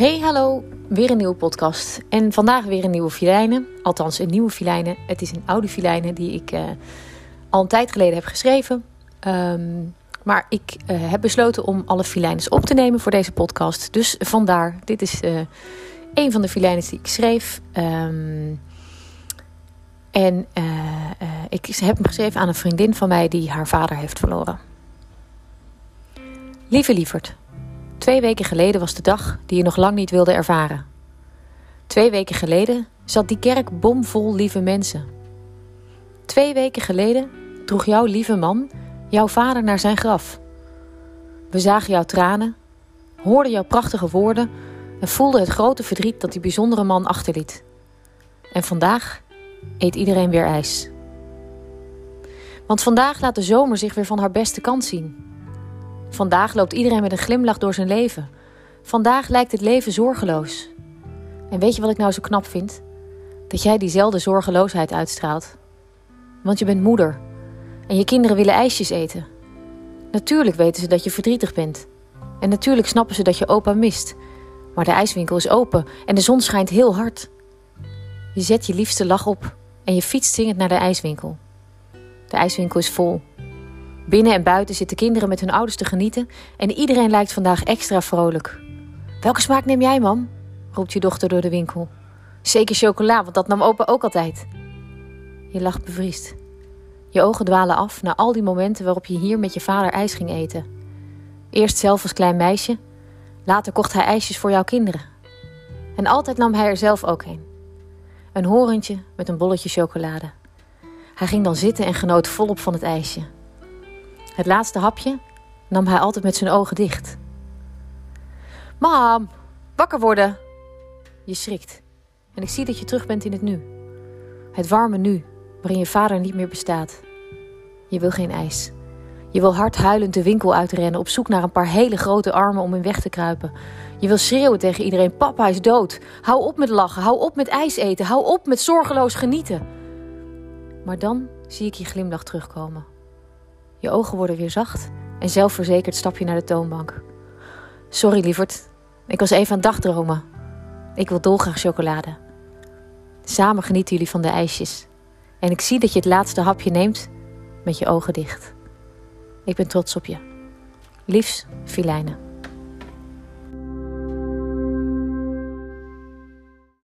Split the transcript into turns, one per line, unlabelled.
Hey, hallo. Weer een nieuwe podcast. En vandaag weer een nieuwe filijnen. Althans, een nieuwe filijnen. Het is een oude filijnen die ik uh, al een tijd geleden heb geschreven. Um, maar ik uh, heb besloten om alle filijnen op te nemen voor deze podcast. Dus vandaar, dit is uh, een van de filijnen die ik schreef. Um, en ik heb hem geschreven aan een vriendin van mij die haar vader heeft verloren. Lieve lieverd. Twee weken geleden was de dag die je nog lang niet wilde ervaren. Twee weken geleden zat die kerk bomvol lieve mensen. Twee weken geleden droeg jouw lieve man jouw vader naar zijn graf. We zagen jouw tranen, hoorden jouw prachtige woorden en voelden het grote verdriet dat die bijzondere man achterliet. En vandaag eet iedereen weer ijs. Want vandaag laat de zomer zich weer van haar beste kant zien. Vandaag loopt iedereen met een glimlach door zijn leven. Vandaag lijkt het leven zorgeloos. En weet je wat ik nou zo knap vind? Dat jij diezelfde zorgeloosheid uitstraalt. Want je bent moeder en je kinderen willen ijsjes eten. Natuurlijk weten ze dat je verdrietig bent. En natuurlijk snappen ze dat je opa mist. Maar de ijswinkel is open en de zon schijnt heel hard. Je zet je liefste lach op en je fietst zingend naar de ijswinkel. De ijswinkel is vol. Binnen en buiten zitten kinderen met hun ouders te genieten en iedereen lijkt vandaag extra vrolijk. Welke smaak neem jij, mam? roept je dochter door de winkel. Zeker chocola, want dat nam opa ook altijd. Je lacht bevriest. Je ogen dwalen af naar al die momenten waarop je hier met je vader ijs ging eten. Eerst zelf als klein meisje, later kocht hij ijsjes voor jouw kinderen. En altijd nam hij er zelf ook een. Een horentje met een bolletje chocolade. Hij ging dan zitten en genoot volop van het ijsje. Het laatste hapje nam hij altijd met zijn ogen dicht. Mam, wakker worden! Je schrikt en ik zie dat je terug bent in het nu. Het warme nu, waarin je vader niet meer bestaat. Je wil geen ijs. Je wil hard huilend de winkel uitrennen op zoek naar een paar hele grote armen om in weg te kruipen. Je wil schreeuwen tegen iedereen: Papa is dood. Hou op met lachen. Hou op met ijs eten. Hou op met zorgeloos genieten. Maar dan zie ik je glimlach terugkomen. Je ogen worden weer zacht en zelfverzekerd stap je naar de toonbank. Sorry, lieverd. Ik was even aan dagdromen. Ik wil dolgraag chocolade. Samen genieten jullie van de ijsjes. En ik zie dat je het laatste hapje neemt met je ogen dicht. Ik ben trots op je. Liefs, Filijnen.